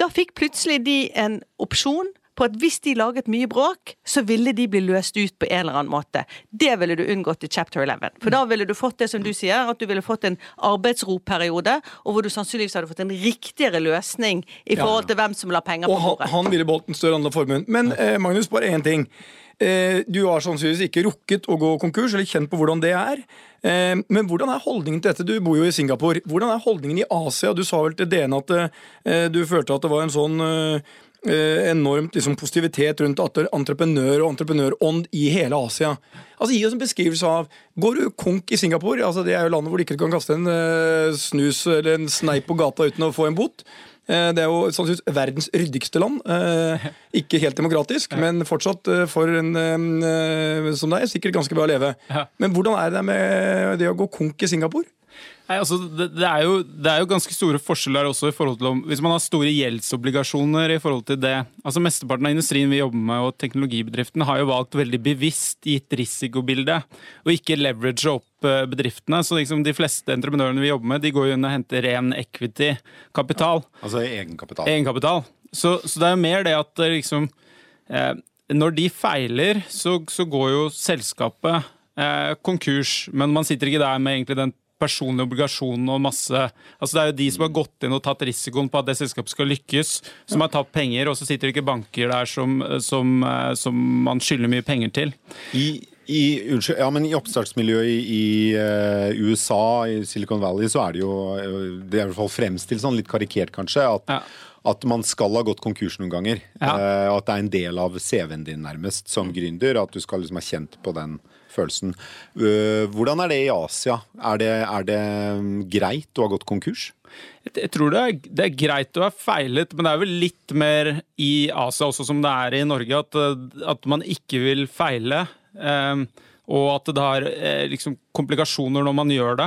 Da fikk plutselig de en opsjon på at hvis de laget mye bråk, så ville de bli løst ut på en eller annen måte. Det ville du unngått i chapter 11. For da ville du fått det som du sier, at du ville fått en arbeidsroperiode, og hvor du sannsynligvis hadde fått en riktigere løsning i forhold til hvem som la penger på bordet. Og han ville beholdt en større andel av formuen. Men eh, Magnus, bare én ting. Eh, du har sannsynligvis ikke rukket å gå konkurs, eller kjent på hvordan det er. Eh, men hvordan er holdningen til dette? Du bor jo i Singapore. Hvordan er holdningen i Asia? Du sa vel til DN at eh, du følte at det var en sånn enormt liksom, positivitet rundt entreprenør og entreprenørånd i hele Asia. Altså Gi oss en beskrivelse av Går du konk i Singapore? Altså Det er jo landet hvor du ikke kan kaste en eh, snus eller en sneip på gata uten å få en bot. Eh, Det er jo sannsynligvis verdens ryddigste land. Eh, Ikke helt demokratisk, men fortsatt eh, for en eh, som deg sikkert ganske bra å leve. Ja. Men hvordan er det med det å gå konk i Singapore? Nei, altså, det, det, er jo, det er jo ganske store forskjeller også i forhold til om Hvis man har store gjeldsobligasjoner i forhold til det altså Mesteparten av industrien vi jobber med, og teknologibedriftene, har jo valgt veldig bevisst gitt risikobilde, og ikke leverage opp eh, bedriftene. Så liksom de fleste entreprenørene vi jobber med, de går jo inn og henter ren equity-kapital. Altså egenkapital. Egenkapital. Så, så det er jo mer det at liksom eh, Når de feiler, så, så går jo selskapet eh, konkurs, men man sitter ikke der med den personlige obligasjoner og masse Altså Det er jo de som har gått inn og tatt risikoen på at det selskapet skal lykkes, som har tatt penger, og så sitter det ikke banker der som, som, eh, som man skylder mye penger til. I, i, unnskyld, ja, men i oppstartsmiljøet i, i uh, USA, i Silicon Valley, så er det jo eh, Det er i hvert fall fremstilt sånn, litt karikert kanskje, at, Ja. at man skal ha gått konkurs noen ganger. Ja. Uh, at det er en del av CV-en din nærmest som gründer, at du skal liksom ha kjent på den følelsen. Eh, hvordan er det i Asia? Er det, er det mm, greit å ha gått konkurs? Jeg, tror det er, det er greit å ha feilet, men det er vel litt mer i Asia også som det er i Norge, at, eh, at man ikke vil feile. eh, og at det har liksom komplikasjoner når man gjør det.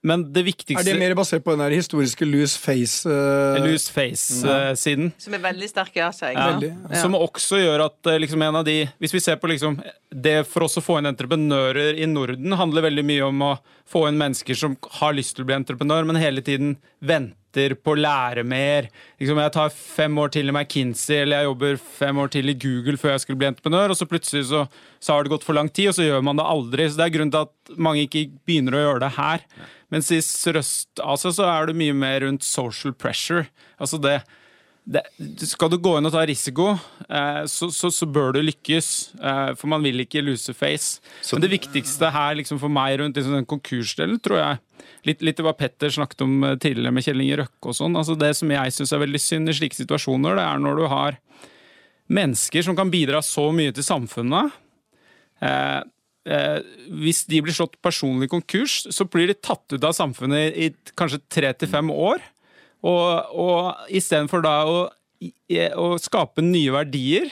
Eh, men det viktigste Er det mer basert på den der historiske loose face uh... Loose face-siden. Som er veldig sterk i Asia. ikke Ja. Som også gjør at eh, liksom, en av de Hvis vi ser på liksom, det for oss å få inn entreprenører i Norden, handler veldig mye om å få inn mennesker som har lyst til å bli entreprenør, men hele tiden vente venter på lære mer. Liksom, jeg tar fem år til i McKinsey eller jeg jobber fem år til i Google før jeg skulle bli entreprenør, og så plutselig så, så har det gått for lang tid, og så gjør man det aldri. Så Det er grunnen til at mange ikke begynner å gjøre det her. Mens i Sørøst-Asia så er det mye mer rundt social pressure. Altså det, det, skal du gå inn og ta risiko, eh, så, så, så, bør du lykkes. Eh, for man vil ikke lose face. Men det viktigste her liksom for meg rundt liksom, den konkursdelen, tror jeg Litt, litt hva Petter snakket om eh, tidligere med Kjell Inge Røkke og sånn. Altså det som jeg syns er veldig synd i slike situasjoner, det er når du har mennesker som kan bidra så mye til samfunnet. Eh, eh, hvis de blir slått personlig konkurs, så blir de tatt ut av samfunnet i, i kanskje tre til fem år. Og, og istedenfor da å, å, skape nye verdier,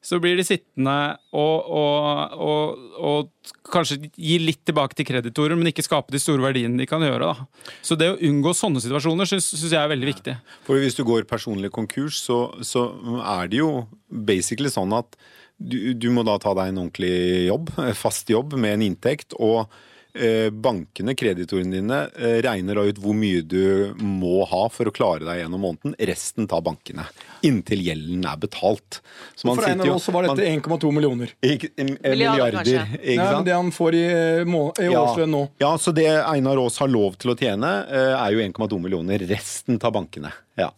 så blir de sittende og, og, og, kanskje gi litt tilbake til kreditorer, men ikke skape de store verdiene de kan gjøre. Da. Så det å unngå sånne situasjoner syns jeg er veldig viktig. For Hvis du går personlig konkurs, så, så er det jo basically sånn at du, du må da ta deg en ordentlig jobb, fast jobb med en inntekt. og bankene, kreditorene dine, eh, regner da ut hvor mye du må ha for å klare deg gjennom måneden. Resten tar bankene. Inntil gjelden er betalt. Så for Einar Aas var dette 1,2 millioner. Ikke, milliarder. kanskje. ikke sant? det han får i, i årslønn nå. Ja, så det Einar Aas har lov til å tjene, eh, er jo 1,2 millioner. Resten tar bankene. Ja.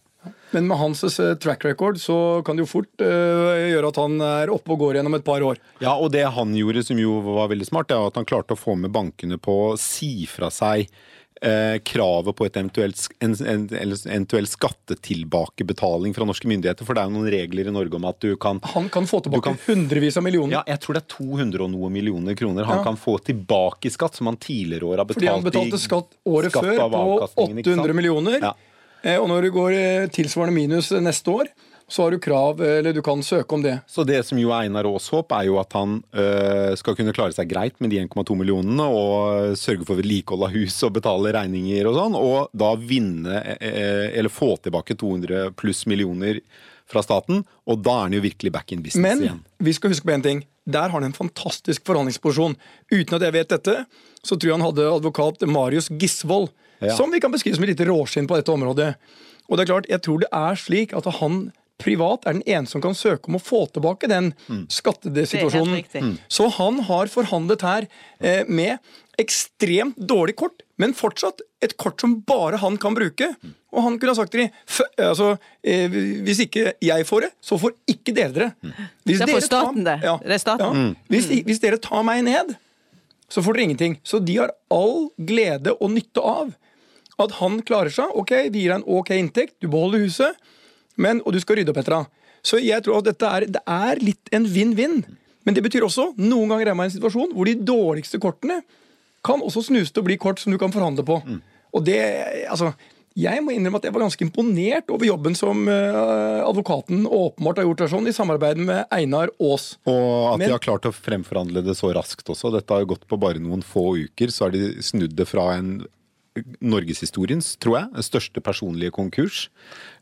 Men med hans eh, track record så kan det jo fort uh, gjøre at han er oppe og går gjennom et par år. Ja, og det han gjorde som jo var veldig smart, er at han klarte å få med bankene på å si fra seg Eh, kravet på en, en, en eventuell skattetilbakebetaling fra norske myndigheter. For det er jo noen regler i Norge om at du kan Han kan få tilbake kan, hundrevis av millioner. Ja, jeg tror det er 200 og noe millioner kroner han ja. kan få tilbake i skatt, som han tidligere år har betalt Fordi han betalte skatt året skatt før på 800 millioner. Ja. Eh, og når du går eh, tilsvarende minus neste år, så har du krav, eller du kan søke om det. Så det som jo er Einar Aas håp, er jo at han øh, skal kunne klare seg greit med de 1,2 millionene, og sørge for vedlikehold av hus og betale regninger og sånn, og da vinne, øh, eller få tilbake 200 pluss millioner fra staten, og da er han jo virkelig back in business Men, igjen. Men vi skal huske på én ting. Der har han en fantastisk forhandlingsposisjon. Uten at jeg vet dette, så tror jeg han hadde advokat Marius Gisvold ja. som vi kan beskrive som et lite råskinn på dette området. Og det er klart, Jeg tror det er slik at han privat er den ene som kan søke om å få tilbake den mm. skattesituasjonen. Mm. Så han har forhandlet her eh, med ekstremt dårlig kort, men fortsatt et kort som bare han kan bruke. Mm. Og han kunne ha sagt til dem altså, eh, hvis ikke jeg får det, så får ikke dere dere. Mm. Hvis det er staten, det. Ja, det er staten. Ja, mm. hvis, hvis dere tar meg ned, så får dere ingenting. Så de har all glede og nytte av at han klarer seg. Ok, vi gir deg en ok inntekt, du beholder huset, men, og du skal rydde opp etter deg. Så jeg tror at dette er, det er litt en vinn-vinn. Men det betyr også noen ganger er man i en situasjon hvor de dårligste kortene kan også snus til å bli kort som du kan forhandle på. Mm. Og det, altså, jeg må innrømme at jeg var ganske imponert over jobben som uh, advokaten åpenbart har gjort sånn, i samarbeid med Einar Aas. Og at Men, de har klart å fremforhandle det så raskt også. Dette har jo gått på bare noen få uker. Så har de snudd det fra en norgeshistoriens, tror jeg, største personlige konkurs,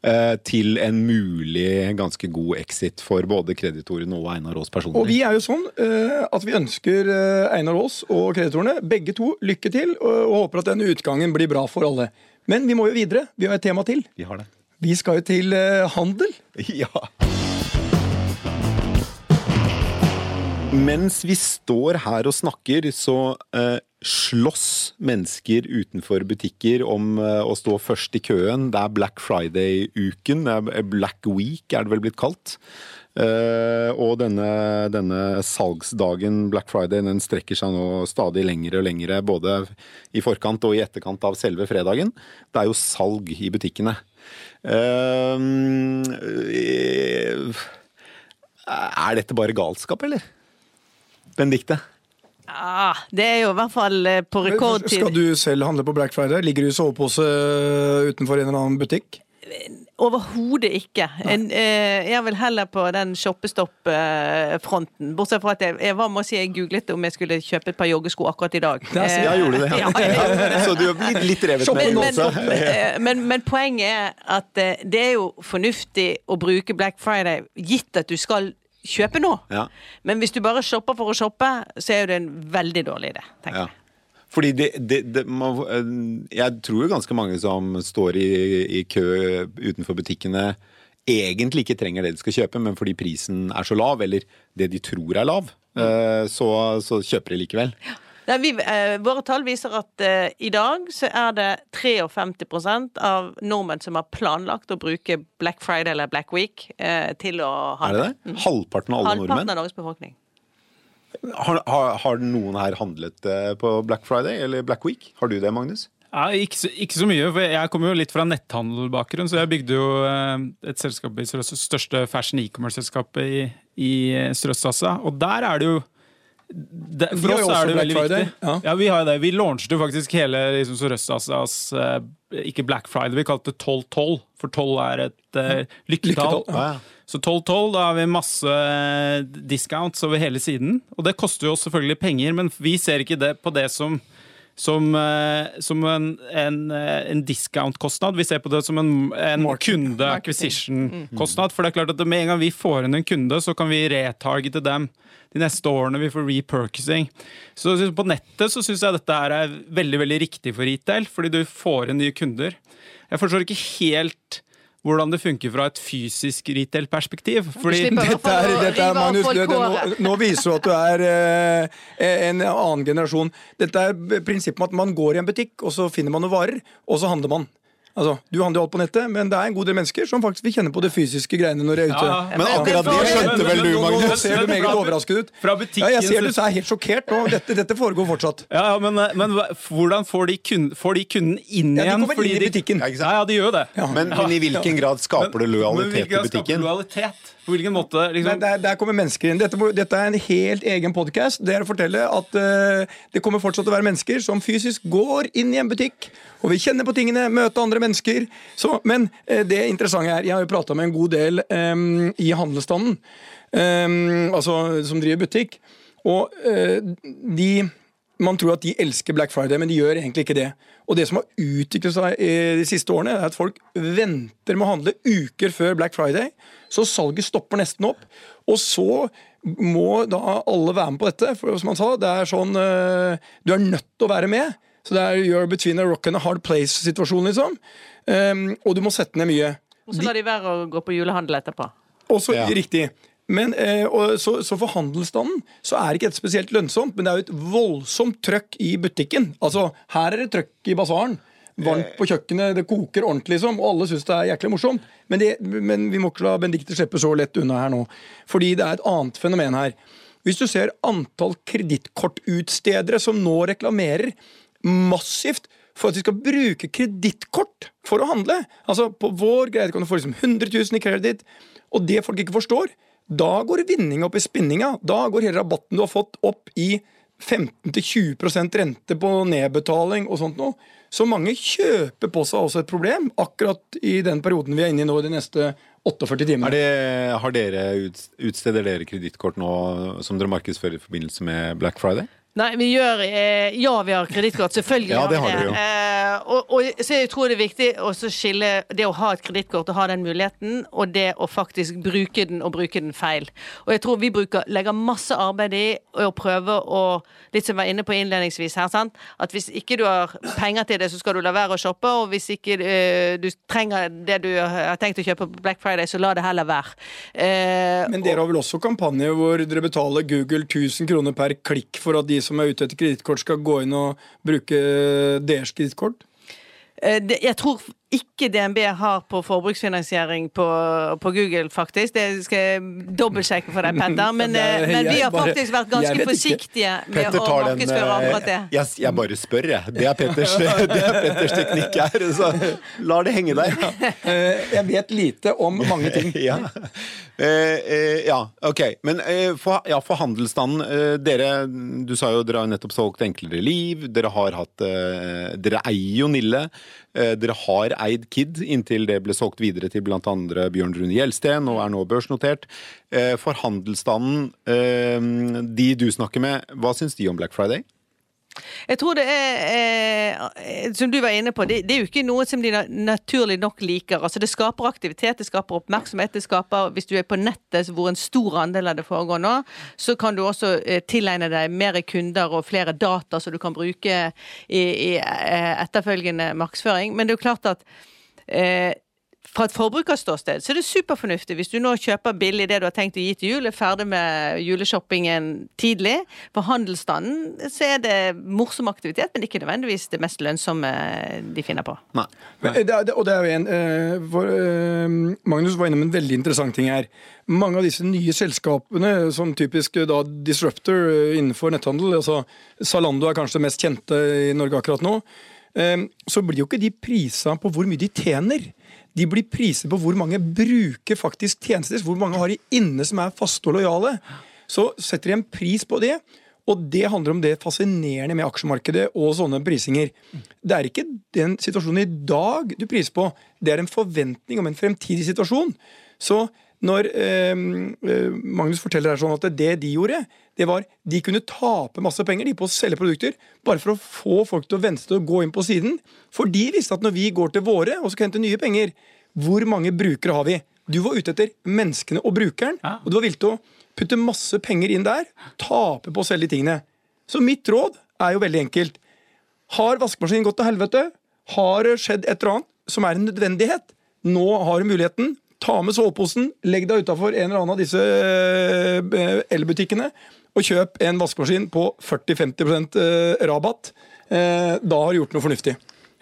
eh, til en mulig ganske god exit for både kreditorene og Einar Aas personlig. Og vi er jo sånn eh, at vi ønsker eh, Einar Aas og kreditorene begge to lykke til, og håper at denne utgangen blir bra for alle. Men vi må jo videre. Vi har et tema til. Vi har det. Vi skal jo til handel. Ja. Mens vi står her og snakker, så eh, slåss mennesker utenfor butikker om uh, å stå først i køen. Det er Black Friday-uken. Black Week er det vel blitt kalt. Uh, og denne, denne, salgsdagen Black Friday den strekker seg nå stadig lengre og lengre, både i forkant og i etterkant av selve fredagen. Det er jo salg i butikkene. Er dette bare galskap, eller? Benedicte? Ah, det er jo i hvert fall eh, på rekordtid. Skal du selv handle på Black Friday? Ligger du i sovepose eh, utenfor en eller annen butikk? Overhodet ikke. En, eh, jeg vil heller på den shoppestopp-fronten. Bortsett fra at jeg, jeg, må si, jeg googlet om jeg skulle kjøpe et par joggesko akkurat i dag. Jeg gjorde det, ja. ja. Så du har blitt litt revet med men. Men, men, men, poenget er at det er jo fornuftig å bruke Black Friday, gitt at du skal kjøpe noe. Ja. Men hvis du bare shopper for å shoppe, så er jo det en veldig dårlig idé. tenker ja. jeg. Fordi det, det, det man, eh, Jeg tror jo ganske mange som står i, i kø utenfor butikkene, egentlig ikke trenger det de skal kjøpe, men fordi prisen er så lav, eller det de tror er lav, mm. så, så kjøper de likevel. Nei, vi, eh, våre tall viser at eh, i dag så er det 53% av nordmenn som har planlagt å bruke Black Friday eller Black Week eh, til å Er det det? Halvparten av alle Halvparten nordmenn? av Norges befolkning. Har, har, har noen her handlet eh, på Black Friday eller Black Week? Har du det, Magnus? Ja, ikke, så, ikke så mye, for jeg kommer jo litt fra netthandelbakgrunn. Så jeg bygde jo eh, et selskap i Sørøst, største fashion e-commerce-selskapet i, i Sørøst-Asia. Og der er det jo det, For oss er det veldig Friday, viktig. ja. Ja. Vi har det. Vi launchet jo faktisk hele liksom, Sørøst-Asias eh, Ikke Black Friday, vi kalte det 1212, for 12 er et uh, lykketall. Lykketall, ja. Så 12-12, da har vi masse eh, discounts over hele siden. Og det koster jo oss selvfølgelig penger, men vi ser ikke det på det som som, som en, en, en discount-kostnad. Vi ser på det som en, en kunde acquisition-kostnad. For det er klart at med en gang vi får inn en kunde, så kan vi retargete dem de neste årene. Vi får repurchasing. Så på nettet så syns jeg dette her er veldig veldig riktig for retail, fordi du får inn nye kunder. Jeg forstår ikke helt hvordan det funker fra et fysisk retail-perspektiv. Fordi Dette er, dette er Magnus, det, det, nå, nå viser du at du er eh, en annen generasjon. Dette er prinsippet med at man går i en butikk, og så finner man noen varer, og så handler man. Altså, Du handler jo alt på nettet, men det er en god del mennesker som faktisk vil kjenne på det fysiske greiene når de er ute. Ja, Men akkurat det skjønte vel du, Magnus? nå ser du meget overrasket ut. Fra butikken Ja, jeg ser så- du er helt sjokkert nå. Dette, dette foregår fortsatt. Ja, ja, men, men hvordan får de, kun, får de kunden inn igjen? Ja, de kommer inn i butikken. De. Ja, ja, de gjør jo det. Men, men i hvilken grad skaper det lojalitet skaper butikken? Lojalitet? På hvilken måte? Liksom, der, der kommer mennesker inn. Dette, dette er en helt egen podkast. Det er å fortelle at uh, det kommer fortsatt til å være mennesker som fysisk går inn i en butikk og vi kjenner på tingene, møte andre mennesker. Så, men eh, det interessante er Jeg har jo prata med en god del um, i handelsstanden, um, altså som driver butikk. Og uh, de man tror at de elsker Black Friday, men de gjør egentlig ikke det. Og det som har utviklet seg de siste årene, er at folk venter med å handle uker før Black Friday. Så salget stopper nesten opp. Og så må da alle være med på dette. For som han sa, det er sånn eh, Du er nødt til å være med. Så det er you're between a rock and a hard place-situasjon, liksom. Um, og du må sette ned mye. Og så lar de være å gå på julehandel etterpå. Også Ja. riktig. Men, eh, og, så, så for handelsstanden så er ikke dette spesielt lønnsomt, men det er jo et voldsomt trøkk i butikken. Altså, her er det trøkk i basaren. Varmt på kjøkkenet, det koker ordentlig, liksom, og alle syns det er jæklig morsomt. Men, det, men vi må ikke la Benedicte slippe så lett unna her nå. Fordi det er et annet fenomen her. Hvis du ser antall kredittkortutstedere som nå reklamerer massivt for at de skal bruke kredittkort for å handle. Altså På vår greie kan du få liksom 100 000 i kreditt. Og det folk ikke forstår, da går vinninga opp i spinninga. Da går hele rabatten du har fått, opp i 15-20% rente på nedbetaling og sånt noe. Så mange kjøper på seg også et problem, akkurat i den perioden vi er inne i nå, de neste 48 Er timene. har dere ut, Utsteder dere kredittkort nå som dere markedsfører i forbindelse med Black Friday? Nei, vi gjør eh, Ja, vi har kredittkort. Selvfølgelig Ja, det har vi jo. det. Eh, og, og så jeg tror det er viktig å skille det å ha et kredittkort og ha den muligheten, og det å faktisk bruke den og bruke den feil. Og jeg tror vi bruker, legger masse arbeid i å prøve å Litt som jeg var inne på innledningsvis her, sant? at hvis ikke du har penger til det, så skal du la være å shoppe, og hvis ikke eh, du trenger det du har tenkt å kjøpe på Black Friday, så la det heller være. Eh, Men dere har vel også kampanje hvor dere betaler Google 1000 kroner per klikk for at de som er ute etter kredittkort, skal gå inn og bruke deres kredittkort? Eh, jeg tror ikke DNB har på forbruksfinansiering på, på Google, faktisk. Det skal jeg dobbeltsjekke for deg, Petter. Men, jeg, eh, men vi har bare- faktisk vært ganske forsiktige med Petter å markedsføre akkurat det. eh, jeg, jeg bare spør, jeg. Det er Petters, det er Petters teknikk her. Så lar det henge der. Eh, Jeg vet lite om mange ting. ja. Eh, eh, ja, ok. Men eh, for, ja, for handelsstanden eh, Dere du sa jo dere har nettopp solgt Enklere liv. Dere har hatt eh, Dere eier jo Nille. Eh, dere har eid Kid inntil det ble solgt videre til andre Bjørn Rune Gjelsten og er nå børsnotert. Eh, for handelsstanden, eh, de du snakker med, hva syns de om Black Friday? Jeg tror det er, eh, som du var inne på, det, det, er jo ikke noe som de naturlig nok liker. Altså Det skaper aktivitet, det skaper oppmerksomhet. det skaper, Hvis du er på nettet hvor en stor andel av det foregår nå, så kan du også eh, tilegne deg mer kunder og flere data som du kan bruke i, i eh, etterfølgende markedsføring. Men det er jo klart at eh, fra et forbrukerståsted så er det superfornuftig hvis du nå kjøper billig det du har tenkt å gi til jul, er ferdig med juleshoppingen tidlig. For handelsstanden så er det morsom aktivitet, men ikke nødvendigvis det mest lønnsomme de finner på. Nei. Men, det, er- det, og det er jo en uh, for, uh, Magnus var innom en veldig interessant ting her. Mange av disse nye selskapene, som typisk eh, da disruptor eh, innenfor netthandel, altså Zalando er kanskje det mest kjente i Norge akkurat nå, uh, så blir jo ikke de prisa på hvor mye de tjener. De blir priset på hvor mange bruker faktisk tjenester, hvor mange har de inne som er faste og lojale. Så setter de en pris på det. Og det handler om det fascinerende med aksjemarkedet og sånne prisinger. Det er ikke den situasjonen i dag du priser på, det er en forventning om en fremtidig situasjon. Så når eh, eh, Magnus forteller her sånn at det de gjorde, det var de kunne tape masse penger de på å selge produkter bare for å få folk til å vente til å gå inn på siden. For de visste at når vi går til våre og skal hente nye penger, hvor mange brukere har vi? Du var ute etter menneskene og brukeren, og du var villig til å putte masse penger inn der. Tape på å selge de tingene. Så mitt råd er jo veldig enkelt. Har vaskemaskinen gått til helvete? Har det skjedd et eller annet som er en nødvendighet? Nå har du muligheten. Ta med soveposen, legg deg utafor en eller annen av disse eh, elbutikkene, og kjøp en vaskemaskin på 40-50 eh, rabatt. Eh, Da har du gjort noe fornuftig.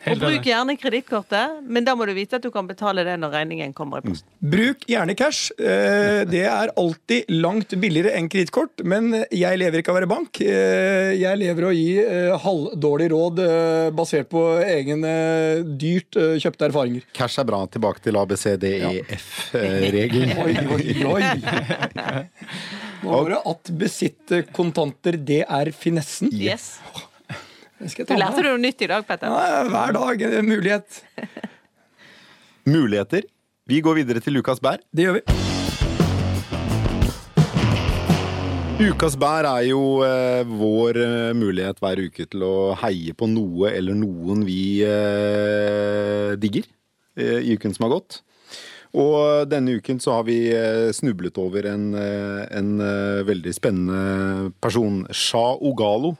Og bruk gjerne kredittkortet, men da må du vite at du kan betale det når regningen kommer i posten. Bruk gjerne cash. Eh, Det er alltid langt billigere enn kredittkort, men jeg lever ikke av å være bank. Eh, Jeg lever av å gi eh, halvdårlig råd basert på egen eh, dyrt kjøpte erfaringer. Cash er bra. Tilbake til ABCDEF-regelen. Oi, oi, oi! Nå var det at besitte kontanter, det er finessen. Yes. Det Du lærte noe nytt i dag, Petter. Ja, hver dag en mulighet. Muligheter. Vi går videre til Lukas Bær. Det gjør vi. Ukas bær er jo eh, vår eh, mulighet hver uke til å heie på noe eller noen vi eh, digger eh, i uken som har gått. Og denne uken så har vi eh, snublet over en, en veldig spennende person. Shah Ogalo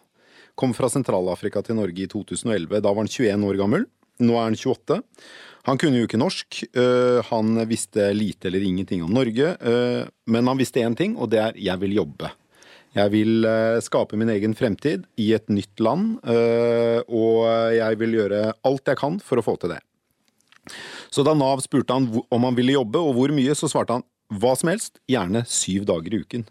kom fra Sentral-Afrika til Norge i 2011. Da var han 21 år gammel. Nå er han 28. Han kunne jo ikke norsk. øh, Han visste lite eller ingenting om Norge. øh, Men han visste én ting, og det er 'jeg vil jobbe'. Jeg vil øh, skape min egen fremtid i et nytt land, og jeg vil gjøre alt jeg kan for å få til det. Så da Nav spurte han om han ville jobbe og hvor mye, så svarte han hva som helst, gjerne syv dager i uken.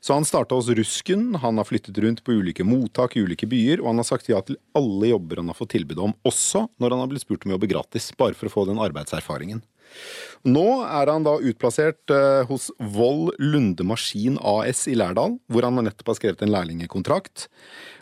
Så han starta hos Rusken, han har flyttet rundt på ulike mottak i ulike byer, og han har sagt ja til alle jobber han har fått tilbud om, også når han har blitt spurt om å jobbe gratis, bare for å få den arbeidserfaringen. Nå er han da utplassert eh, hos Vold Lunde Maskin AS i Lærdal, hvor han nettopp har skrevet en lærlingekontrakt.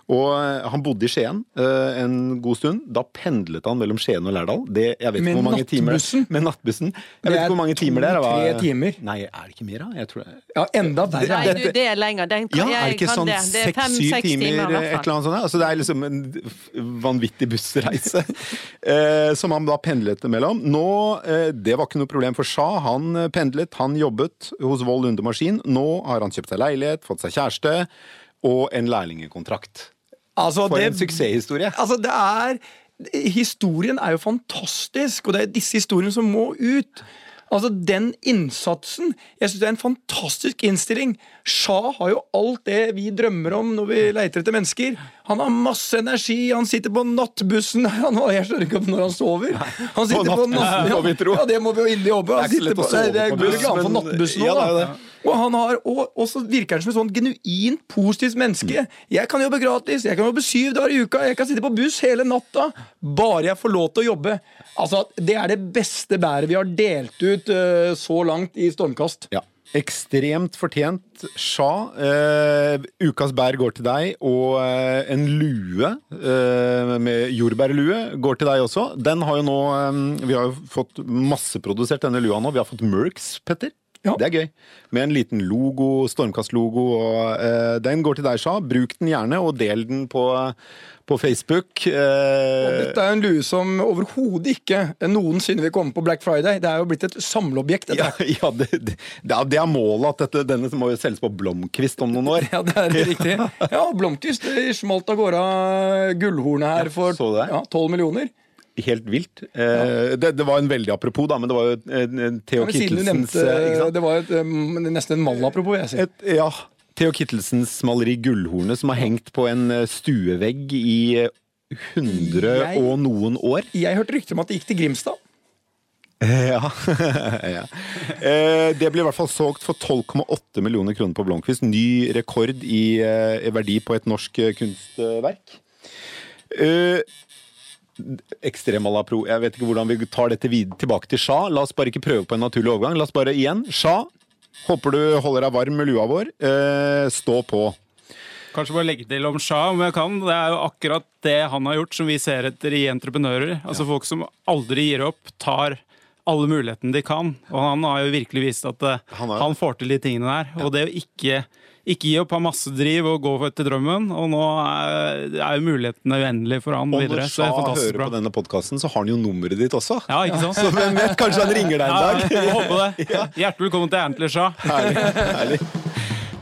Og eh, han bodde i Skien eh, en god stund. Da pendlet han mellom Skien og Lærdal. Det, jeg vet Med ikke hvor mange timer? Med nattbussen. Jeg Det vet er ikke hvor mange timer det er. to-tre timer. Nei, er det ikke mer, da? Jeg tror det. Ja, enda verre. Nei, er du, det. det er lenger. Den, Ja, jeg er det ikke kan sånn det. Det er seks-syv fem-seks timer, timer, i et hvert eller fall. annet sånt? Altså, det er liksom en vanvittig bussreise eh, som han da pendlet mellom. Nå, Det var ikke noe problem for Sja. Han pendlet, han jobbet hos Vold Lunde Maskin. Nå har han kjøpt seg leilighet, fått seg kjæreste og en lærlingekontrakt. Altså, For det- en suksesshistorie. Altså, det er Historien er jo fantastisk, og det er disse historiene som må ut. Altså, Den innsatsen Jeg syns det er en fantastisk innstilling. Shah har jo alt det vi drømmer om når vi leiter etter mennesker. Han har masse energi, han sitter på nattbussen han, Jeg skjønner ikke når han sover. Han sitter på, nattbussen, tro. Ja, det må vi jo inderlig håpe. Han er sitter på- det på for men- nattbussen Ja, det er det. Og, han har, og, så virker han som et sånn genuint positivt menneske. Jeg kan jobbe gratis, jeg kan jobbe syv dager i uka, jeg kan sitte på buss hele natta. Bare jeg får lov til å jobbe. Altså, Det er det beste bæret vi har delt ut uh, så langt i Stormkast. Ja. Ekstremt fortjent. Sja, eh, ukas bær går til deg, og eh, en lue eh, med jordbærlue går til deg også. Den har jo nå eh, Vi har jo fått masseprodusert denne lua nå. Vi har fått Merks, Petter. Ja. Det er gøy. Med en liten logo, Stormkast-logo. og eh, Den går til deg, Sha. Bruk den gjerne, og del den på, på Facebook. Eh, Dette er en lue som overhodet ikke noensinne vil komme på Black Friday. Det er jo blitt et samleobjekt. dette ja, ja det, det, det er- målet at dette, denne må jo selges på Blomkvist om noen år. Ja, det er riktig. Ja, Blomkvist smalt av gårde gullhornet her for 12 millioner. Helt vilt. Ja. det, det var en veldig apropos, da, men det var jo eh, Theo siden du Kittelsens nevnte eh? Det var et, nesten en malapropos, jeg si. Et, ja, Theo Kittelsens maleri 'Gullhornet', som har hengt på en eh, stuevegg i hundre 100 Jeg- og noen år. Jeg hørte rykter om at det gikk til Grimstad. Eh, Ja. ja. Eh, Det ble i hvert fall solgt for 12,8 millioner kroner på Blomkvist. Ny rekord i eh, verdi på et norsk eh, kunstverk. Ekstremalapro. Jeg vet ikke hvordan vi tar dette videre tilbake til Sja. La oss bare ikke prøve på en naturlig overgang. La oss bare igjen. Sja, håper du holder deg varm med lua vår. Eh, stå på. Kanskje bare legge til om Shah, om jeg kan. Det er jo akkurat det han har gjort, som vi ser etter i entreprenører. Altså Folk som aldri gir opp, tar alle mulighetene de kan. Og han har jo virkelig vist at eh, Han han, får til de tingene der. Og det å ikke, ikke gi opp, ha masse driv og gå etter drømmen. Og nå er, er jo mulighetene uendelige for han Og videre. når Så det er Sha fantastisk hører bra. på denne podkasten, så har han jo nummeret ditt også. Ja, ikke sant? Så hvem vet, kanskje han ringer deg en dag. Ja, håper det. Hjertelig velkommen til Antler Shah. Herlig. herlig.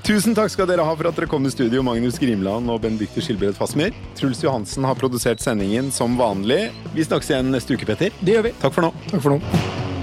Tusen takk skal dere ha for at dere kom i studio, Magnus Grimland og Benedicte Skilbred Fasmer. Truls Johansen har produsert sendingen som vanlig. Vi snakkes igjen neste uke, Petter. Det gjør vi. Takk for nå. Takk for nå.